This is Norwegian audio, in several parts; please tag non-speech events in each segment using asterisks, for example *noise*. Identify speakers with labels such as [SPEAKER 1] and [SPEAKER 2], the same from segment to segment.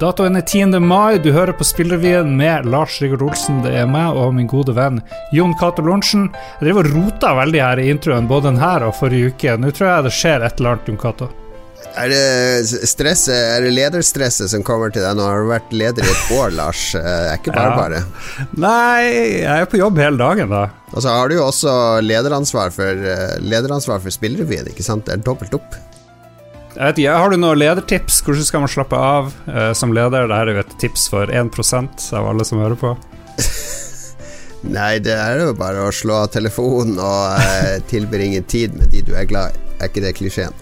[SPEAKER 1] Datoen er 10. mai, du hører på Spillrevyen med Lars Rigard Olsen. Det er meg og min gode venn Jon Cato Lorentzen. Jeg driver og rota veldig her i introen, både den her og forrige uke. Nå tror jeg det skjer et eller annet, Jon Cato.
[SPEAKER 2] Er det stresset, er det lederstresset som kommer til deg nå? Har du vært leder i et år, Lars? Det er ikke bare
[SPEAKER 1] Ja.
[SPEAKER 2] bare.
[SPEAKER 1] Nei, jeg er på jobb hele dagen, da.
[SPEAKER 2] Og så har du jo også lederansvar for, eh, lederansvar for Spillrevyen, ikke sant? Det er dobbelt opp.
[SPEAKER 1] Jeg vet ikke, Har du noen ledertips? Hvordan skal man slappe av uh, som leder? Dette er jo et tips for 1% av alle som hører på. *laughs*
[SPEAKER 2] Nei, det er jo bare å slå av telefonen og uh, tilbringe tid med de du er glad i. Er ikke det klisjeen?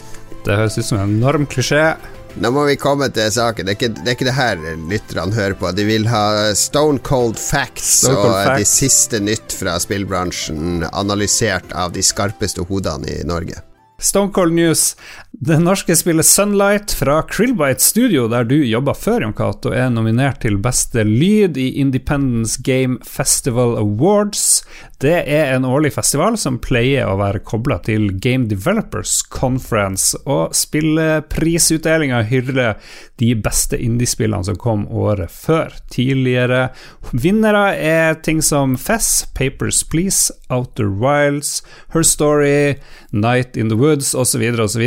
[SPEAKER 1] Det høres ut som en enorm klisjé.
[SPEAKER 2] Nå må vi komme til saken. Det er ikke det, er ikke det her lytterne hører på. De vil ha Stone Cold Facts
[SPEAKER 1] Stone Cold
[SPEAKER 2] og de siste nytt fra spillbransjen analysert av de skarpeste hodene i Norge.
[SPEAKER 1] Stone Cold News. Det norske spillet Sunlight fra Krillbite Studio, der du jobba før, Jon Cato, er nominert til beste lyd i Independence Game Festival Awards. Det er en årlig festival som pleier å være kobla til Game Developers Conference, og spilleprisutdelinga hyller de beste indiespillene som kom året før. Tidligere vinnere er ting som Fess, Papers Please, Outer Wilds, Her Story, Night in the Woods osv. osv.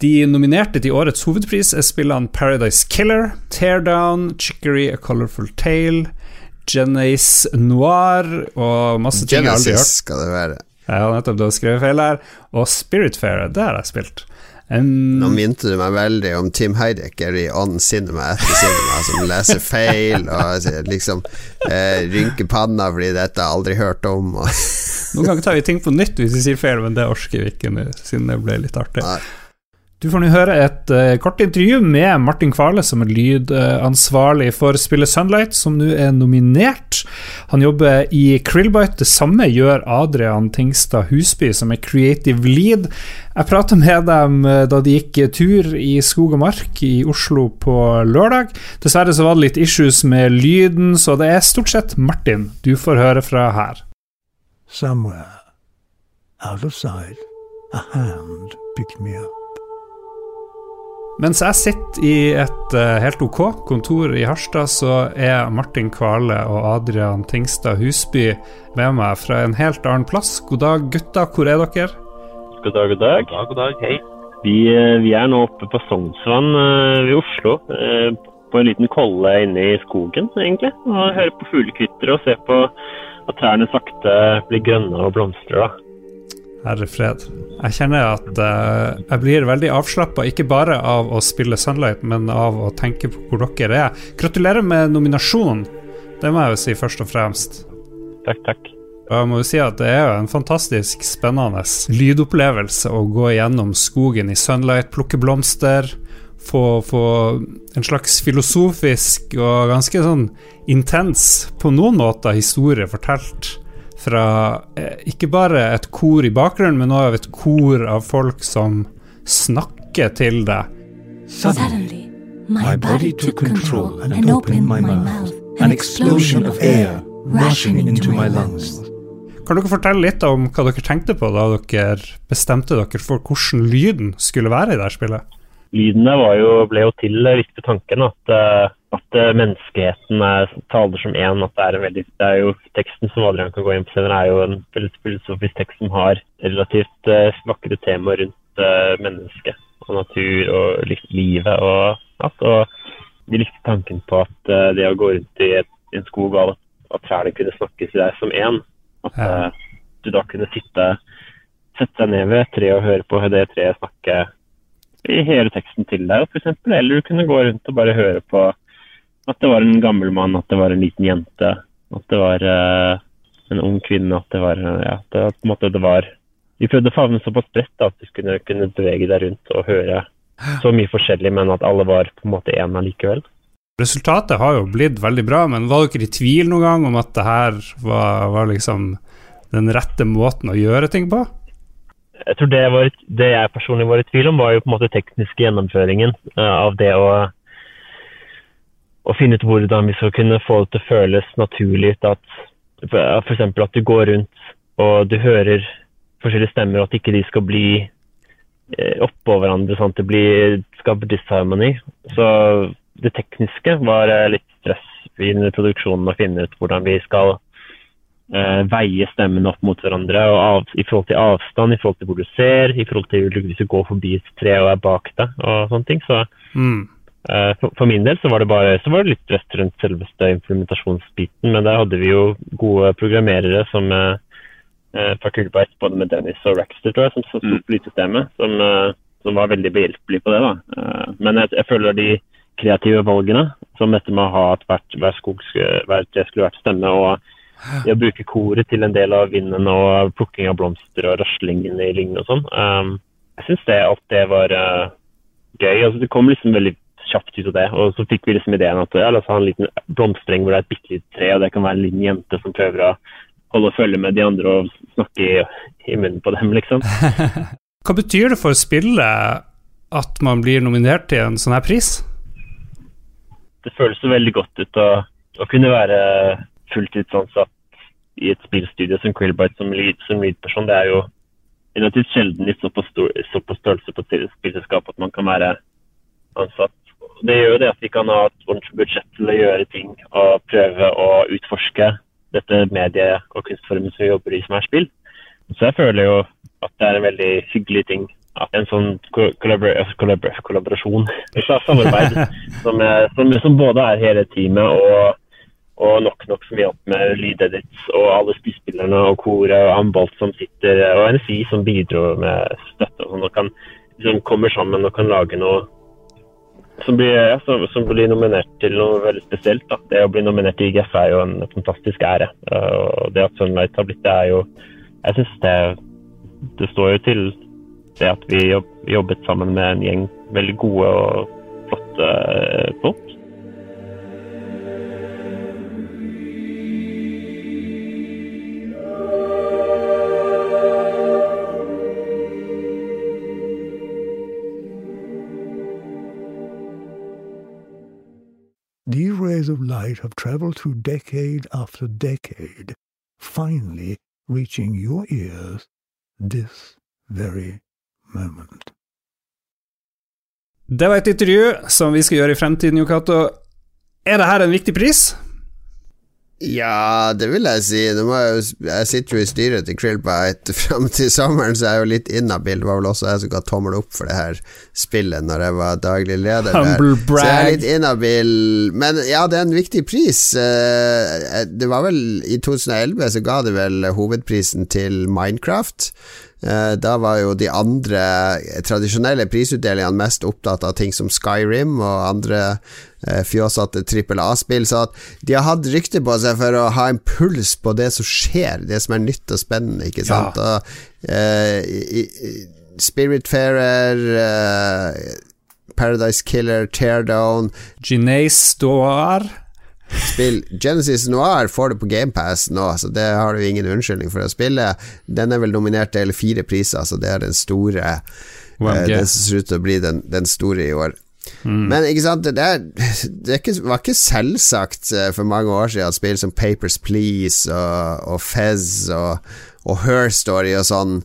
[SPEAKER 1] De nominerte til årets hovedpris er spillene Paradise Killer, Teardown, Chicory A Colorful Tale, Genesis Noir og masse ting jeg aldri har hørt.
[SPEAKER 2] Genesis skal det være.
[SPEAKER 1] Ja, nettopp, du har skrevet feil her. Og Spiritfair, det har jeg spilt. Um,
[SPEAKER 2] Nå minte du meg veldig om Tim Heidecker i On Cinema etter Cinema, som leser feil og liksom eh, rynker panna fordi dette har aldri hørt om.
[SPEAKER 1] Noen ganger tar vi ting på nytt hvis vi sier feil, men det orker vi ikke siden det ble litt artig.
[SPEAKER 2] Nei.
[SPEAKER 1] Du får nå høre et uh, kort intervju med Martin Kvale, som er lydansvarlig for spillet Sunlight, som nå er nominert. Han jobber i Krillbite. Det samme gjør Adrian Tingstad Husby, som er creative lead. Jeg prata med dem uh, da de gikk tur i skog og mark i Oslo på lørdag. Dessverre så var det litt issues med lyden, så det er stort sett Martin du får høre fra her.
[SPEAKER 3] Somewhere, out of sight, a hand picked me up.
[SPEAKER 1] Mens jeg sitter i et eh, helt ok kontor i Harstad, så er Martin Kvale og Adrian Tingstad Husby med meg fra en helt annen plass. God dag, gutta. Hvor er dere?
[SPEAKER 4] God dag, god dag. God dag, hei. Vi, eh, vi er nå oppe på Sognsvann eh, ved Oslo. På en liten kolle inne i skogen, egentlig. Og hører på fuglekvitter og ser på at trærne sakte blir grønne og blomstrer. da.
[SPEAKER 1] Herre fred. Jeg kjenner at uh, jeg blir veldig avslappa, ikke bare av å spille Sunlight, men av å tenke på hvor dere er. Gratulerer med nominasjonen. Det må jeg jo si først og fremst.
[SPEAKER 4] Takk, takk.
[SPEAKER 1] Og jeg må jo si at det er jo en fantastisk spennende lydopplevelse å gå gjennom skogen i sunlight, plukke blomster, få, få en slags filosofisk og ganske sånn intens, på noen måter, historie fortalt fra eh, ikke bare et kor i bakgrunnen, men også et kor av folk som snakker til deg.
[SPEAKER 3] Suddenly,
[SPEAKER 5] my body took control and opened my mouth. An explosion of air rushing into my lungs.
[SPEAKER 1] Kan dere fortelle litt om hva dere tenkte på da dere bestemte dere for hvordan lyden skulle være i det spillet?
[SPEAKER 4] Lydene var jo, ble jo til eh, litt ved tanken at, eh, at eh, menneskeheten er, taler som én. At det er en veldig Det er jo teksten som Adrian kan gå inn på senere, er jo en filosofisk tekst som har relativt uh, vakre temaer rundt uh, mennesket og natur og livet og alt. Og vi likte tanken på at uh, det å gå rundt i et, i en skog av at, at trærne kunne snakkes i deg som én. At eh, du da kunne sitte, sette deg ned ved et tre og høre på det treet snakke i hele teksten til deg, eksempel. Eller du kunne gå rundt og bare høre på at det var en gammel mann, at det var en liten jente, at det var uh, en ung kvinne, at det var eh, ja, at det, på en måte det var Vi prøvde å favne såpass bredt da, at du kunne, kunne bevege deg rundt og høre så mye forskjellig, men at alle var på en måte én allikevel.
[SPEAKER 1] Resultatet har jo blitt veldig bra, men var dere i tvil noen gang om at det her var, var liksom den rette måten å gjøre ting på?
[SPEAKER 4] Jeg tror det, var, det jeg personlig var i tvil om, var jo på en måte tekniske gjennomføringen eh, av det å, å finne ut hvordan vi skal kunne få det til å føles naturlig ut. At f.eks. at du går rundt og du hører forskjellige stemmer, og at ikke de skal bli eh, oppå hverandre, sånn at det blir, skaper disharmoni. Så det tekniske var eh, litt stress i produksjonen å finne ut hvordan vi skal eh, veie stemmene opp mot hverandre og av, i forhold til avstand, i forhold til hvor du ser, i forhold til hvis du går forbi et tre og er bak deg og sånne ting. Så
[SPEAKER 1] Mm.
[SPEAKER 4] Eh, for, min del så var det bare så var det litt stress rundt selveste implementasjonsbiten, men der hadde vi jo gode programmerere som eh, eh, fra Kulberg, både med Dennis og Rackster, tror jeg, som sto på lydsystemet, som, eh, som var veldig behjelpelige på det. da. Men jeg, jeg føler de kreative valgene, som dette med å ha at hvert, hver skog skulle, hver tre skulle vært stemme, og det å bruke koret til en del av vinden og plukking av blomster og raslingen i lyng og sånn. eh, jeg syns det, alt det var eh, gøy. altså Det kom liksom veldig kjapt ut av det. Og så fikk vi liksom ideen at ja, la oss ha en liten blomstereng hvor det er et bitte lite tre, og det kan være en liten jente som prøver å holde og følge med de andre og snakke i, i munnen på dem, liksom. *laughs*
[SPEAKER 1] Hva betyr det for spillet at man blir nominert til en sånn her pris?
[SPEAKER 4] Det føles jo veldig godt ut å, å kunne være fulltidsansatt i et spillstudio som Krillbite som lyd, som lead-person. Det er jo relativt sjelden i såpass, stor, såpass størrelse på spillselskap at man kan være ansatt. Det gjør jo det at vi kan ha et ordentlig budsjett til å gjøre ting og prøve å utforske dette medie- og kunstformen som vi jobber i som er spill. Så jeg føler jo at det er en veldig hyggelig ting. En sånn ko- kollabor altså kollabor kollaborasjon, *laughs* samarbeid, *laughs* som, er, som, som både er hele teamet og, og nok nok som hjelper med lydedits, og alle spillerne og koret og Ambolt som sitter, og NFI som bidrar med støtte og sånn, og kan, som kommer sammen og kan lage noe som blir, ja, som, som blir nominert til noe veldig spesielt. Da. Det å bli nominert til IGF er jo en fantastisk ære. Og det at Sunlight har blitt det, er jo Jeg syns det, det står jo til det at vi jobb, jobbet sammen med en gjeng veldig gode og flotte uh, folk.
[SPEAKER 3] These rays of light have traveled through decade after decade, finally reaching your ears this very moment.
[SPEAKER 1] Det var et intervju som vi skal gjøre i fremtiden, Jo Cato. Er det her en viktig pris?
[SPEAKER 2] Ja, det vil jeg si. Jeg, jeg sitter jo i styret til Krillbite *laughs* fram til sommeren, så jeg er jo litt inhabil. Det var vel også jeg som ga tommel opp for det her spillet når jeg var daglig leder der. Så jeg er litt inhabil. Men ja, det er en viktig pris. Eh, Det var vel I 2011 så ga de vel hovedprisen til Minecraft. Eh, Da var jo de andre tradisjonelle prisutdelingene mest opptatt av ting som Skyrim og andre eh, fjåsete trippel A-spill, så at de har hatt rykte på seg for å ha en puls på det som skjer, det som er nytt og spennende, ikke sant. Og, eh, Spiritfarer, eh, Paradise Killer, Teardown
[SPEAKER 1] Ginese Doar.
[SPEAKER 2] Spill Genesis Noir får du på GamePass nå, så det har du ingen unnskyldning for å spille. Den er vel nominert til fire priser, så det er den store eh. Den som ser ut til å bli den, den store i år. Men ikke sant, det, er, det ikke, var ikke selvsagt eh, for mange år siden at spill som Papers Please og, og Fez og, og Her Story og sånn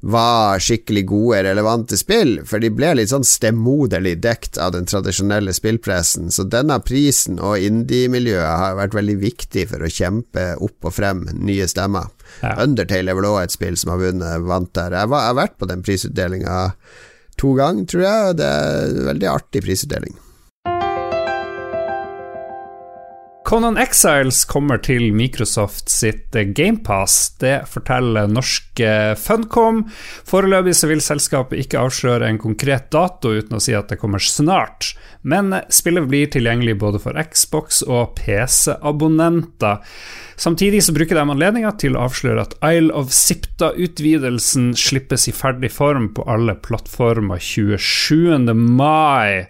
[SPEAKER 2] var skikkelig gode, relevante spill, for de ble litt sånn stemoderlig dekt av den tradisjonelle spillpressen. Så denne prisen og indie-miljøet har vært veldig viktig for å kjempe opp og frem nye stemmer.
[SPEAKER 1] Ja.
[SPEAKER 2] Undertale er vel også et spill som har vunnet, vant der. Jeg, var, jeg har vært på den prisutdelinga to ganger, tror jeg, og det er en veldig artig prisutdeling.
[SPEAKER 1] Conan Exiles kommer til Microsoft sitt eh, GamePass. Det forteller norske Funcom. Foreløpig så vil selskapet ikke avsløre en konkret dato uten å si at det kommer snart. Men eh, spillet blir tilgjengelig både for Xbox og PC-abonnenter. Samtidig så bruker de anledninga til å avsløre at Isle of Sipta-utvidelsen slippes i ferdig form på alle plattformer 27. mai.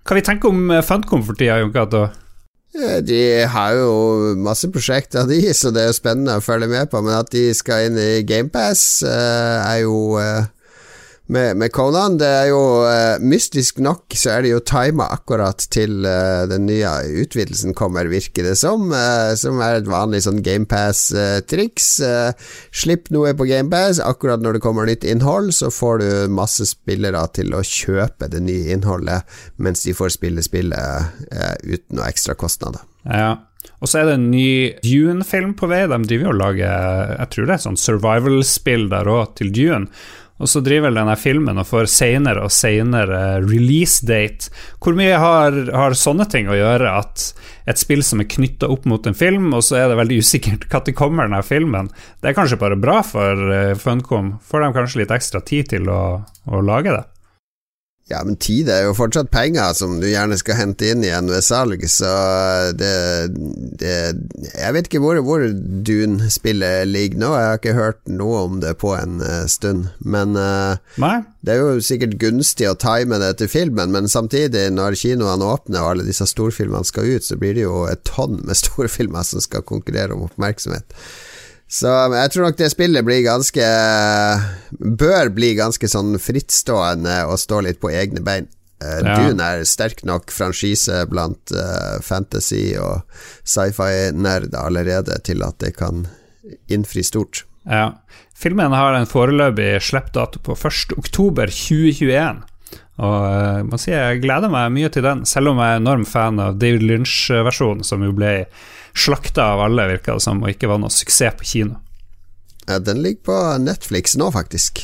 [SPEAKER 1] Hva vi tenker om eh, Funcom for tida, Jon Cato?
[SPEAKER 2] Eh, De har jo masse prosjekter, de, så det er jo spennende å følge med på. Men at de skal inn i GamePass, er jo eh, med, med Conan. Det er jo uh, Mystisk nok så er det jo tima akkurat til uh, den nye utvidelsen kommer, virker det som. Uh, som er et vanlig sånn GamePass-triks. slipp noe på GamePass, akkurat når det kommer nytt innhold, så får du masse spillere til å kjøpe det nye innholdet, mens de får spille spillet uten noe ekstra kostnader.
[SPEAKER 1] Ja. Og så er det en ny Dune-film på vei. De driver og lager jeg tror det er sånn survival-spill der òg, til Dune. Og så driver denne filmen og får senere og senere release date. Hvor mye har, har, sånne ting å gjøre at et spill som er knytta opp mot en film, og så er det veldig *laughs* usikkert når kommer denne filmen, det er kanskje bare bra for uh, Funcom? Får de kanskje litt ekstra tid til å, å lage det?
[SPEAKER 2] Ja, men tid er jo fortsatt penger som du gjerne skal hente inn igjen ved salg, så det, det Jeg vet ikke hvor, hvor Dune-spillet ligger nå, jeg har ikke hørt noe om det på en uh, stund. Men uh, det er jo sikkert gunstig å time det til filmen, men samtidig, når kinoene åpner og alle disse storfilmene skal ut, så blir det jo et tonn med *laughs* storfilmer som skal konkurrere om oppmerksomhet. Så jeg tror nok det spillet blir ganske Bør bli ganske sånn frittstående og stå litt på egne bein. Uh, ja. Dune er sterk nok franchise blant uh, fantasy- og sci-fi-nerder allerede til at det kan innfri stort.
[SPEAKER 1] Ja. Filmen har en foreløpig slippdato på 1.10.2021. Og uh, må si jeg gleder meg mye til den, selv om jeg er enorm fan av David Lynch-versjonen, som jo ble slakta av alle, virka det som, og ikke var noe suksess på kino.
[SPEAKER 2] Ja, den ligger på Netflix nå, faktisk.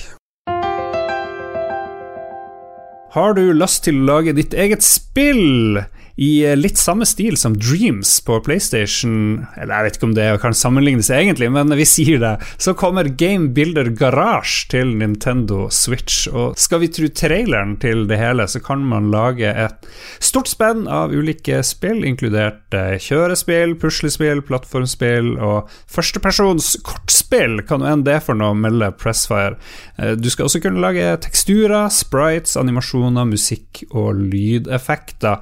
[SPEAKER 1] Har du lyst til å lage ditt eget spill? I eh, litt samme stil som Dreams på PlayStation. Eller jeg vet ikke om det kan sammenlignes egentlig, men vi sier det. Så kommer Game Builder Garage til Nintendo Switch. Og skal vi tro traileren til det hele, så kan man lage et stort spenn av ulike spill, inkludert eh, kjørespill, puslespill, plattformspill og førstepersons kortspill. Kan enn det for noe, melde Pressfire. Eh, du skal også kunne lage teksturer, sprites, animasjoner, musikk og lydeffekter.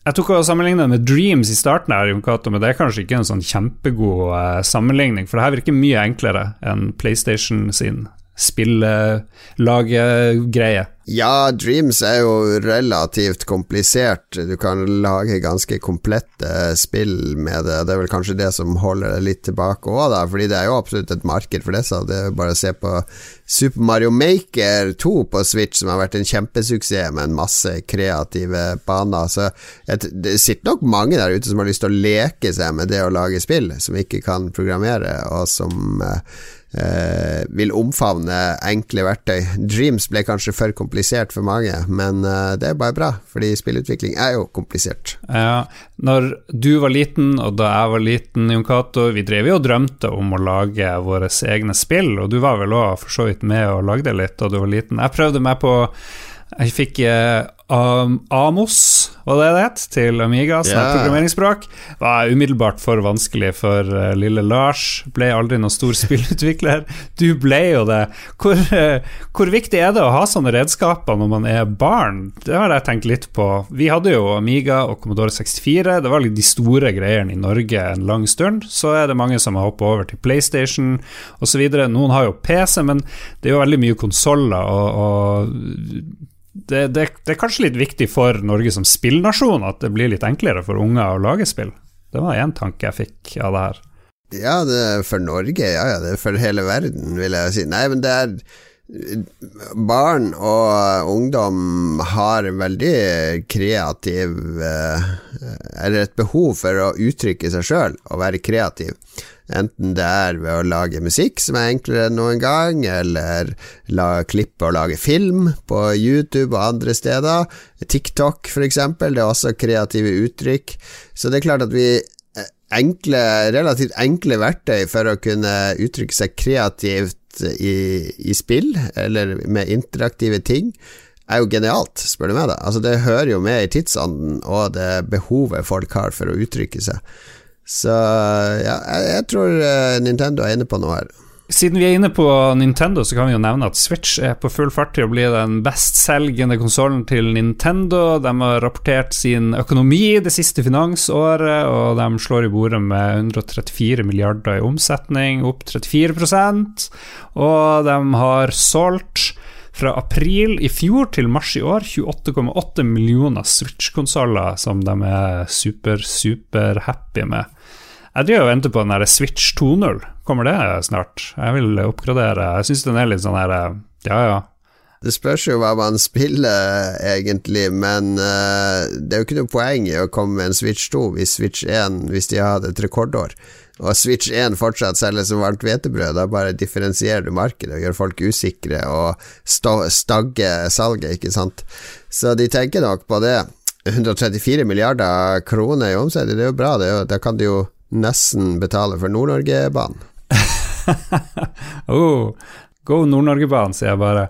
[SPEAKER 1] Jeg tok og sammenlignet med Dreams i starten, her, men det er kanskje ikke en sånn kjempegod uh, sammenligning, for det her virker mye enklere enn PlayStation sin spillagegreie.
[SPEAKER 2] Ja, Dreams er jo relativt komplisert. Du kan lage ganske komplette spill med det. Det er vel kanskje det som holder det litt tilbake òg, da, fordi det er jo absolutt et marked for det. Det er bare å se på Super Mario Maker 2 på Switch, som har vært en kjempesuksess med en masse kreative baner. Så det sitter nok mange der ute som har lyst til å leke seg med det å lage spill, som ikke kan programmere, og som eh, vil omfavne enkle verktøy. Dreams ble kanskje for komplisert for mange, men eh, det er bare bra, fordi spillutvikling er jo komplisert.
[SPEAKER 1] Ja, når du var liten, og da jeg var liten, Jon Cato, vi drev jo og drømte om å lage våre egne spill, og du var vel òg for så vidt med og lagde litt da du var liten. Jeg prøvde meg på jeg fikk eh, um, Amos, var det det het, til Amiga, som yeah. programmeringsspråk. Var umiddelbart for vanskelig for uh, lille Lars. Ble aldri noen stor *laughs* spillutvikler. Du ble jo det. Hvor, uh, hvor, viktig er det å ha sånne redskaper når man er barn? Det har jeg tenkt litt på. Vi hadde jo Amiga og Commodore 64. Det var de store greiene i Norge en lang stund. Så er det mange som har hoppet over til PlayStation osv. Noen har jo PC, men det er jo veldig mye konsoller. og, og det, det, det, er kanskje litt viktig for Norge som spillnasjon at det blir litt enklere for unger å lage spill. Det var én tanke jeg fikk av det her.
[SPEAKER 2] Ja, det er for Norge, ja ja, det er for hele verden, vil jeg si. Nei, men det er Barn og ungdom har veldig kreativ eh, Eller et behov for å uttrykke seg sjøl og være kreativ. Enten det er ved å lage musikk, som er enklere enn noen gang, eller la, klippe og lage film på YouTube og andre steder. TikTok, for eksempel, det er også kreative uttrykk. Så det er klart at vi eh, enkle, relativt enkle verktøy for å kunne uttrykke seg kreativt i, i spill, eller med interaktive ting, er jo genialt, spør du meg. da Altså Det hører jo med i tidsånden og det behovet folk har for å uttrykke seg. Så ja, jeg, tror uh, Nintendo er inne på noe her.
[SPEAKER 1] Siden vi er inne på Nintendo, så kan vi jo nevne at Switch er på full fart til å bli den bestselgende konsollen til Nintendo. De har rapportert sin økonomi det siste finansåret, og de slår i bordet med 134 milliarder i omsetning, opp 34% Og de har solgt Fra april i fjor til mars i år 28,8 millioner Switch-konsoller som de er super, super happy med. Jeg driver og venter på den der Switch 2.0. Kommer det snart? Jeg vil oppgradere. Jeg syns den er litt sånn her Ja, ja.
[SPEAKER 2] Det spørs jo hva man spiller, egentlig, men uh, det er jo ikke noe poeng i å komme med en Switch 2 hvis Switch 1 Hvis de hadde et rekordår, og Switch 1 fortsatt selges som varmt hvetebrød. Da bare differensierer du markedet og gjør folk usikre og stagger salget, ikke sant. Så de tenker nok på det. 134 milliarder kroner i omsetning, det er jo bra. Det da kan de jo nesten betale for Nord-Norge-banen. *laughs*
[SPEAKER 1] oh, go Nord-Norge-banen, sier jeg bare.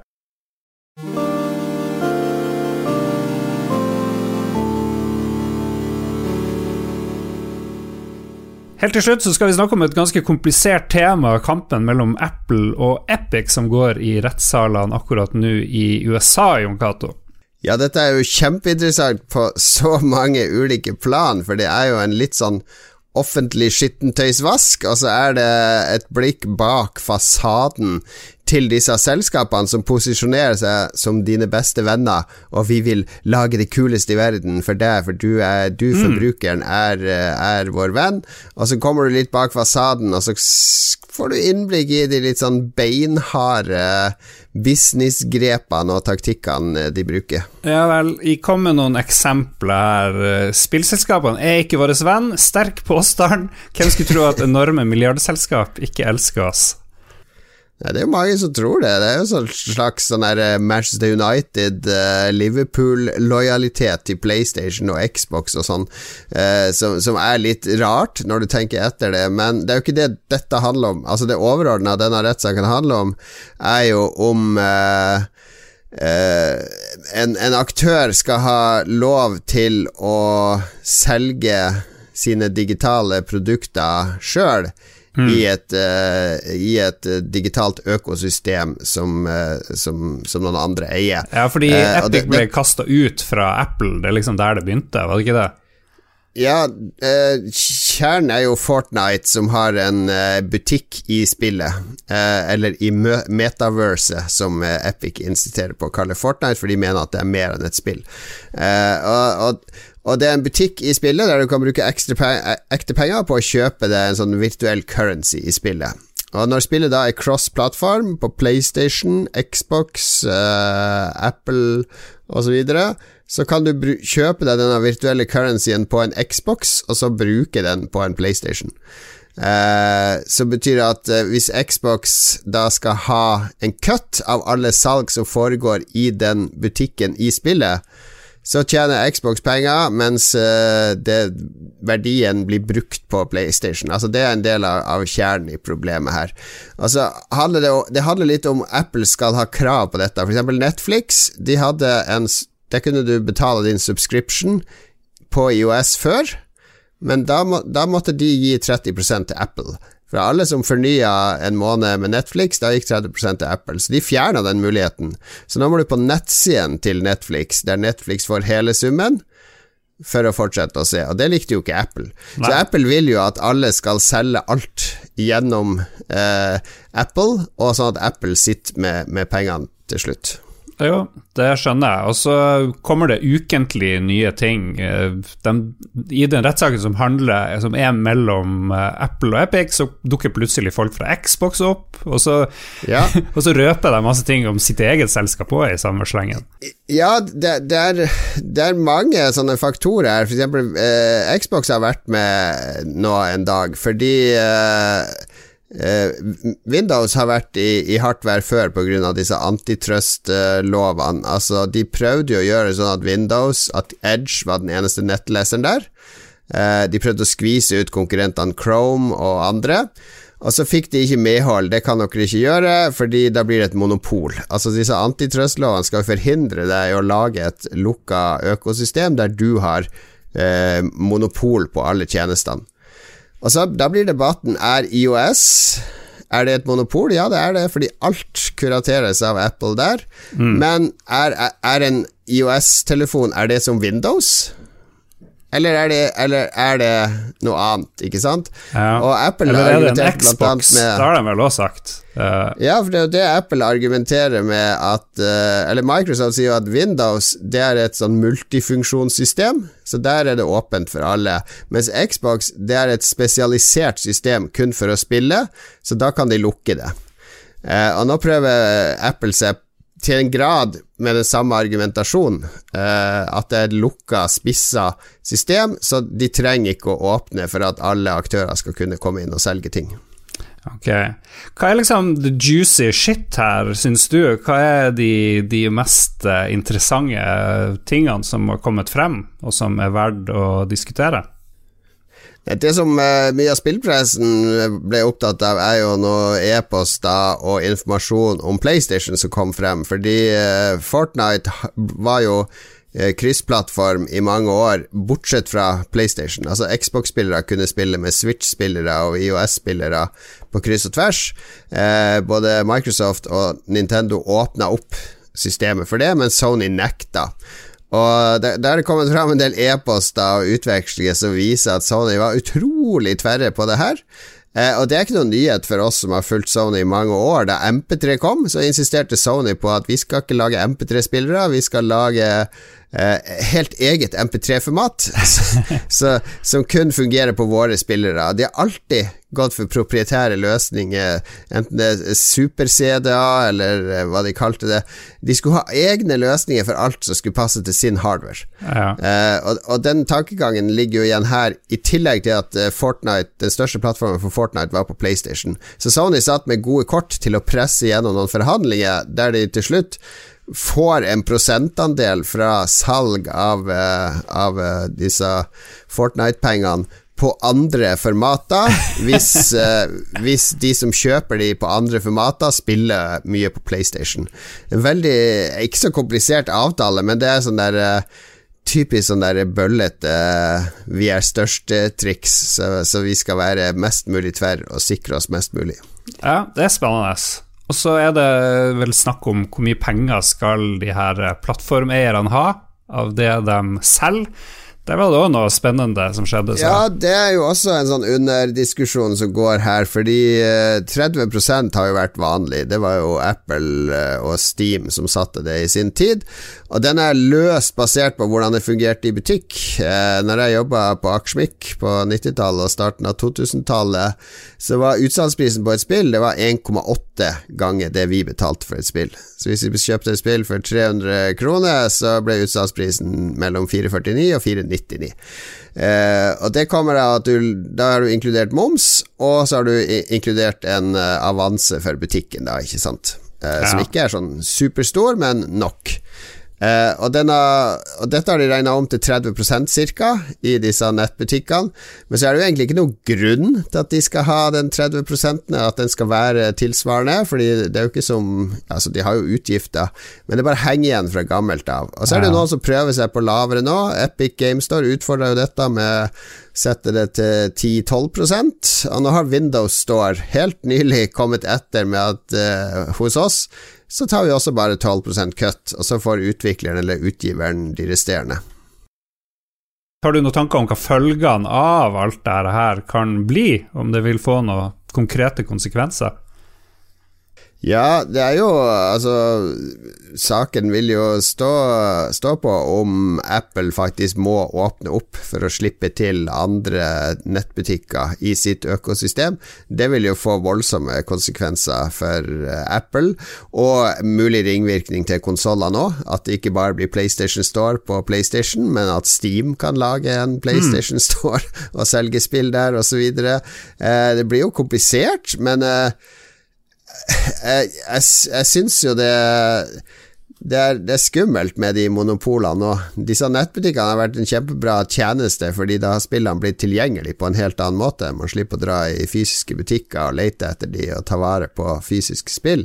[SPEAKER 1] Helt til slutt så skal vi snakke om et ganske komplisert tema, kampen mellom Apple og Epic, som går i rettssalene akkurat nå i USA, Jon Cato.
[SPEAKER 2] Ja, dette er jo kjempeinteressant på så mange ulike plan, for det er jo en litt sånn offentlig skittentøysvask, og så er det et blikk bak fasaden til disse selskapene som posisjonerer seg som dine beste venner, og vi vil lage det kuleste i verden for deg, for du, er, du mm. forbrukeren, er, er, vår venn. Og så kommer du litt bak fasaden, og så får du innblikk i de litt sånn beinharde businessgrepene og taktikkene de bruker.
[SPEAKER 1] Ja vel, jeg kom med noen eksempler her. Spillselskapene er ikke vår venn. Sterk påstand. Hvem skulle tro at enorme milliardselskap ikke elsker oss?
[SPEAKER 2] Ja, det er jo mange som tror det. Det er jo sånn slags sånn eh, Manchester United, uh, Liverpool-lojalitet til PlayStation og Xbox og sånn, uh, som, som, er litt rart når du tenker etter det. Men det er jo ikke det dette handler om. Altså Det overordna denne rettssaken handler om, er jo om uh, en, en aktør skal ha lov til å selge sine digitale produkter sjøl Mm. I, et, uh, I, et, uh, digitalt økosystem som, uh, som, som, noen andre eier.
[SPEAKER 1] Ja, fordi Epic det, ble kasta ut fra Apple, det er liksom der det begynte, var det ikke det?
[SPEAKER 2] Ja, kjernen er jo Fortnite, som har en butikk i spillet, eller i metaverset, som Epic insisterer på å kalle Fortnite, for de mener at det er mer enn et spill. og, og og det er en butikk i spillet der du kan bruke ekte penger på å kjøpe det en sånn virtuell currency i spillet. Og når spillet da er cross-plattform på PlayStation, Xbox, uh, Apple osv., så, videre, så kan du kjøpe deg denne virtuelle currencyen på en Xbox, og så bruke den på en PlayStation. Uh, så betyr det at uh, hvis Xbox da skal ha en cut av alle salg som foregår i den butikken i spillet, så tjener Xbox penger, mens uh, det, verdien blir brukt på PlayStation. Altså Det er en del av, av kjernen i problemet her. Altså handler det, det, handler litt om Apple skal ha krav på dette. Eksempel Netflix. De hadde en Der kunne du betale din subscription på IOS før, men da, må, da måtte de gi 30% til Apple. For alle som fornya en måned med Netflix, da gikk 30% til Apple. Så de fjerna den muligheten. Så nå må du på nettsiden til Netflix, der Netflix får hele summen, for å fortsette å se. Og det likte jo ikke Apple. Nei. Så Apple vil jo at alle skal selge alt gjennom eh, Apple, og sånn at Apple sitter med, med pengene til slutt.
[SPEAKER 1] Jo, det skjønner jeg. Og så kommer det ukentlig nye ting. Eh, de, I den rettssaken som, handler, som er mellom eh, Apple og Epic, så dukker plutselig folk fra Xbox opp, og så, ja. *laughs* og så røper de masse ting om sitt eget selskap òg i samme slengen.
[SPEAKER 2] Ja, det, det, er, det, er, mange sånne faktorer. For eksempel, eh, Xbox har vært med nå en dag fordi eh, Windows har vært i, i hardt vær før pga. disse antitrust-lovene. altså, de prøvde jo å gjøre sånn at Windows, at Edge var den eneste nettleseren der. Uh, de prøvde å skvise ut konkurrentene Chrome og andre. Og så fikk de ikke medhold, det kan dere ikke gjøre, fordi da blir det et monopol. Altså Disse antitrust-lovene skal forhindre deg å lage et lukka økosystem der du har eh, monopol på alle tjenestene. Og så Da blir debatten er IOS er det et monopol? Ja, det er det, fordi alt kurateres av Apple der. Mm. Men er, er, en IOS-telefon Er det som Windows? Eller er, det, eller er det noe annet, ikke sant?
[SPEAKER 1] Ja.
[SPEAKER 2] Og Apple
[SPEAKER 1] Eller er det en
[SPEAKER 2] blant annet
[SPEAKER 1] Xbox?
[SPEAKER 2] med
[SPEAKER 1] Det har de vel også sagt. Uh.
[SPEAKER 2] Ja, for det er jo det Apple argumenterer med at uh, Eller Microsoft sier jo at Windows Det er et sånn multifunksjonssystem, så der er det åpent for alle. Mens Xbox det er et spesialisert system kun for å spille, så da kan de lukke det. Uh, og nå prøver Apple seg til en grad med den samme argumentasjonen, eh, at det er et lukka, spissa system, så de trenger ikke å åpne for at alle aktører skal kunne komme inn og selge ting.
[SPEAKER 1] Ok. Hva er liksom the juicy shit her, syns du? Hva er de, de mest eh, interessante tingene som har kommet frem, og som er verdt å diskutere?
[SPEAKER 2] Det som eh, mye av spillpressen ble opptatt av, er jo noe e-poster og informasjon om PlayStation som kom frem, fordi eh, Fortnite var jo eh, kryssplattform i mange år, bortsett fra PlayStation. Altså Xbox-spillere kunne spille med Switch-spillere og IOS-spillere på kryss og tvers. Eh, både Microsoft og Nintendo åpna opp systemet for det, men Sony nekta. Og der, er det kommet fram en del e-poster og utvekslinger som viser at Sony var utrolig tverre på det her. Eh, og det er ikke noen nyhet for oss som har fulgt Sony i mange år. Da MP3 kom, så insisterte Sony på at vi skal ikke lage MP3-spillere, vi skal lage eh, helt eget MP3-format *laughs* som kun fungerer på våre spillere. De har alltid gått for proprietære løsninger, enten det er super-CDA eller eh, hva de kalte det. De skulle ha egne løsninger for alt som skulle passe til sin hardware.
[SPEAKER 1] Ja.
[SPEAKER 2] Eh, og, og den tankegangen ligger jo igjen her, i tillegg til at eh, Fortnite, den største plattformen for Fortnite var på PlayStation. Så Sony satt med gode kort til å presse gjennom noen forhandlinger der de til slutt får en prosentandel fra salg av, eh, av eh, disse Fortnite-pengene på andre formater, hvis, *laughs* eh, hvis de som kjøper de på andre formater, spiller mye på PlayStation. En veldig, ikke så komplisert avtale, men det er sånn der eh, Typisk sånn der bøllete uh, Vi er største-triks, så, så vi skal være mest mulig tverr og sikre oss mest mulig.
[SPEAKER 1] Ja, det er spennende. Og så er det vel snakk om hvor mye penger skal de her plattformeierne ha av det de selger. Det var da noe spennende som skjedde. Så.
[SPEAKER 2] Ja, det er jo også en sånn underdiskusjon som går her, fordi eh, 30% har jo vært vanlig. Det var jo Apple eh, og Steam som satte det i sin tid. Og den er løst basert på hvordan det fungerte i butikk. Eh, når jeg jobba på Akersmik på 90-tallet og starten av 2000-tallet, så var utsalgsprisen på et spill Det var 1,8 ganger det vi betalte for et spill. Så hvis vi kjøpte et spill for 300 kroner, så ble utsalgsprisen mellom 449 og 499. Eh, og det kommer av at du Da har du inkludert moms, og så har du inkludert en eh, avanse for butikken, da, ikke sant? Eh, Som ikke er sånn superstor, men nok. Eh, og, denne, og dette har de regna om til 30% ca. i disse nettbutikkene. Men så er det jo egentlig ikke noen grunn til at de skal ha den 30% at den skal være tilsvarende, Fordi det er jo ikke som Altså, de har jo utgifter, men det bare henger igjen fra gammelt av. Og så er det
[SPEAKER 1] Ja.
[SPEAKER 2] noen som prøver seg på lavere nå. Epic Game Store utfordrer jo dette med Sette det til 10-12 Og nå har Windows Store helt nylig kommet etter med at eh, hos oss så tar vi også bare 12% kutt, og så får utvikleren eller utgiveren de resterende.
[SPEAKER 1] Har du noen tanker om hva følgene av alt dette her kan bli? Om det vil få noen konkrete konsekvenser?
[SPEAKER 2] Ja, det er jo Altså, saken vil jo stå, stå på om Apple faktisk må åpne opp for å slippe til andre nettbutikker i sitt økosystem. Det vil jo få voldsomme konsekvenser for eh, Apple, og mulig ringvirkning til konsollene òg. At det ikke bare blir PlayStation Store på PlayStation, men at Steam kan lage en PlayStation Store *laughs* og selge spill der, osv. Eh, det blir jo komplisert, men eh, jeg, jeg, syns jo det det er, det er skummelt med de monopolene nå. Disse nettbutikkene har vært en kjempebra tjeneste, fordi da har spillene blitt tilgjengelig på en helt annen måte. Man slipper å dra i fysiske butikker og lete etter de og ta vare på fysiske spill.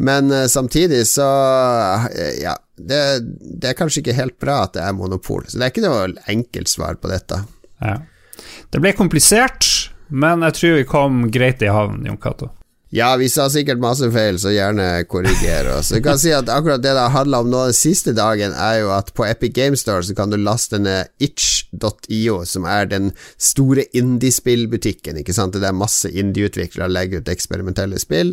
[SPEAKER 2] Men uh, samtidig så uh, Ja, det, det er kanskje ikke helt bra at det er monopol. Så det er ikke noe enkelt svar på dette.
[SPEAKER 1] Ja. Det ble komplisert, men jeg tror vi kom greit i havn, Jon Cato.
[SPEAKER 2] Ja, vi sa sikkert masse feil, så gjerne korriger oss. Jeg kan si at akkurat det det handla om nå den siste dagen, er jo at på Epic Game Store så kan du laste ned itch.io, som er den store indiespillbutikken. Ikke sant? Det er masse indieutviklere legger ut eksperimentelle spill.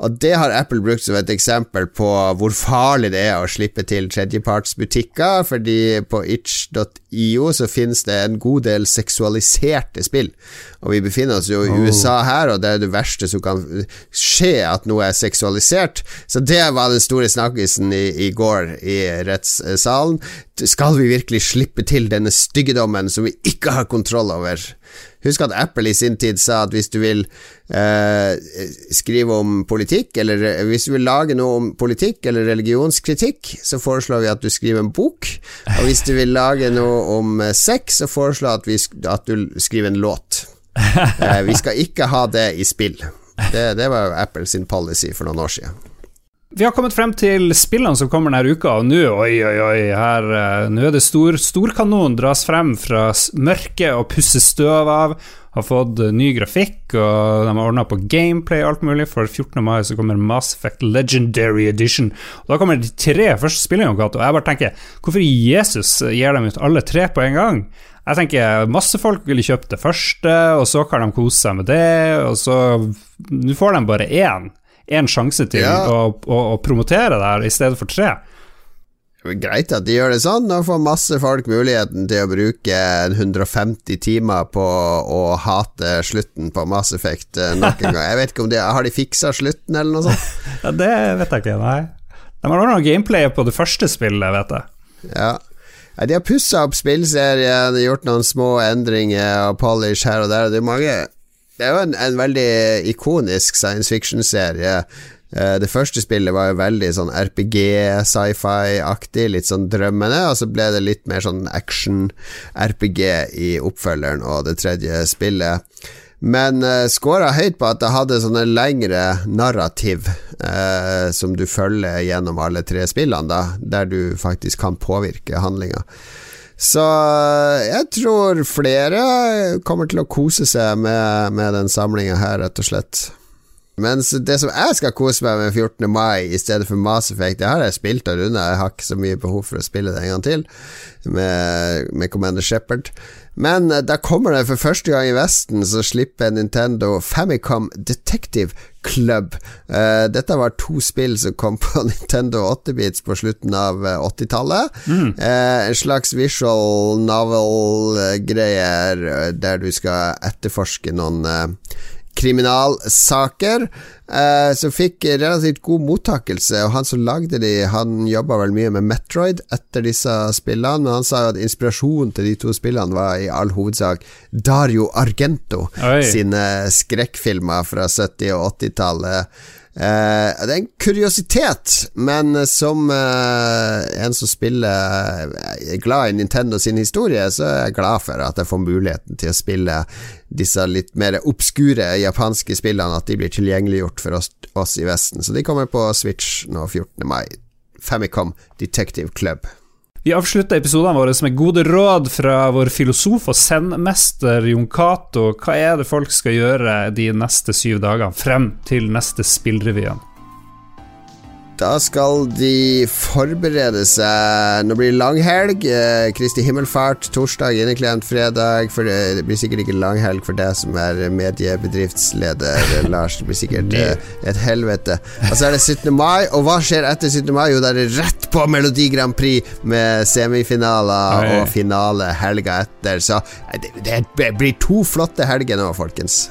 [SPEAKER 2] Og det har Apple brukt som et eksempel på hvor farlig det er å slippe til tredjepartsbutikker, fordi på itch.io så finnes det en god del seksualiserte spill. Og vi befinner oss jo i USA her, og det er det verste som kan skje at noe er seksualisert. Så det var den store snakkisen i, i går i rettssalen. Skal vi virkelig slippe til denne styggedommen som vi ikke har kontroll over? Husk at Apple i sin tid sa at hvis du vil eh, skrive om politikk, eller hvis du vil lage noe om politikk eller religionskritikk, så foreslår vi at du skriver en bok. Og hvis du vil lage noe om sex, så foreslår vi at du skriver en låt. Eh, vi skal ikke ha det i spill. Det, det var Apple sin policy for noen år siden.
[SPEAKER 1] Vi har kommet frem til spillene som kommer denne uka, og nå oi, oi, oi, her, uh, nå er det stor, storkanon dras frem fra mørket og pusses støv av. Har fått uh, ny grafikk, og de har ordna på gameplay og alt mulig. For 14. mai så kommer Mass Effect Legendary Edition. Og Da kommer de tre første spillene, og jeg bare tenker Hvorfor Jesus gir dem ut alle tre på en gang? Jeg tenker masse folk ville kjøpt det første, og så kan de kose seg med det, og så Nå får de bare én, én sjanse til
[SPEAKER 2] Ja.
[SPEAKER 1] å, å, å promotere det her i stedet for tre.
[SPEAKER 2] Greit at de gjør det sånn, nå får masse folk muligheten til å bruke 150 timer på å hate slutten på Mass Effect eh, nok en gang. Jeg vet ikke om de Har de fiksa slutten, eller noe sånt? *laughs*
[SPEAKER 1] Ja, det vet jeg ikke, nei. De har ordna gameplayet på det første spillet, vet jeg.
[SPEAKER 2] Ja. De har pussa opp spillserien, gjort noen små endringer og polish her og der. Og det, er mange, det er jo en, en veldig ikonisk science fiction-serie. Eh, Det første spillet var jo veldig sånn RPG, sci-fi-aktig, litt sånn drømmende, og så ble det litt mer sånn action-RPG i oppfølgeren og det tredje spillet. Men uh, scora høyt på at det hadde sånne lengre narrativ uh, som du følger gjennom alle tre spillene, da, der du faktisk kan påvirke handlinga. Så eh, jeg tror flere kommer til å kose seg med, med den samlinga her, rett og slett. Mens det som jeg skal kose meg med 14. mai i stedet for Mass Effect, det har jeg spilt og runda, jeg har ikke så mye behov for å spille det en gang til med, med Commander Shepherd. Men eh, da kommer det for første gang i Vesten, så slipper Nintendo Famicom Detective Club. Uh, dette var to spill som kom på *laughs* Nintendo 8-bits på slutten av eh, 80-tallet. Eh, en slags visual novel-greier der du skal etterforske noen eh, kriminalsaker, eh, som fikk relativt god mottakelse. Og han som lagde de, han jobba vel mye med Metroid etter disse spillene, men han sa jo at inspirasjonen til de to spillene var i all hovedsak Dario Argento
[SPEAKER 1] Oi.
[SPEAKER 2] sine skrekkfilmer fra 70- og 80-tallet. Eh, det er en kuriositet, men som uh, en som spiller er glad i Nintendo sin historie, så er jeg glad for at jeg får muligheten til å spille disse litt mer obskure japanske spillene, at de blir tilgjengeliggjort for oss, oss i Vesten. Så de kommer på Switch nå 14. mai. Famicom Detective Club.
[SPEAKER 1] Vi avslutter episodene våre med gode råd fra vår filosof og zen-mester Jon Cato. Hva er det folk skal gjøre de neste syv dagene, frem til neste Spillrevyen?
[SPEAKER 2] Da skal de forberede seg Nå blir det langhelg. Eh, Kristi himmelfart torsdag, inneklient fredag. For det, det blir sikkert ikke langhelg for deg som er mediebedriftsleder, *laughs* Lars. Det blir sikkert eh, et helvete. Og så er det 17. mai, og hva skjer etter 17. mai? Jo, da er det rett på Melodi Grand Prix med semifinaler og finale helga etter. Så eh, det, det blir to flotte helger nå, folkens.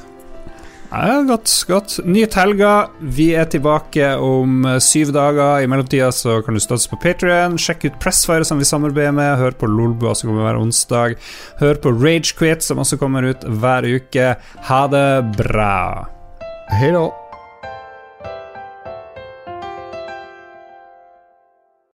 [SPEAKER 1] Ja, godt, godt. Nyt helga. Vi er tilbake om eh, syv dager. I mellomtida så kan du støtte på Patrion. Sjekk ut Pressfire, som vi samarbeider med. Hør på Lolbua, som kommer hver onsdag. Hør på Ragequit, som også kommer ut hver uke. Ha det bra.
[SPEAKER 2] Hei da.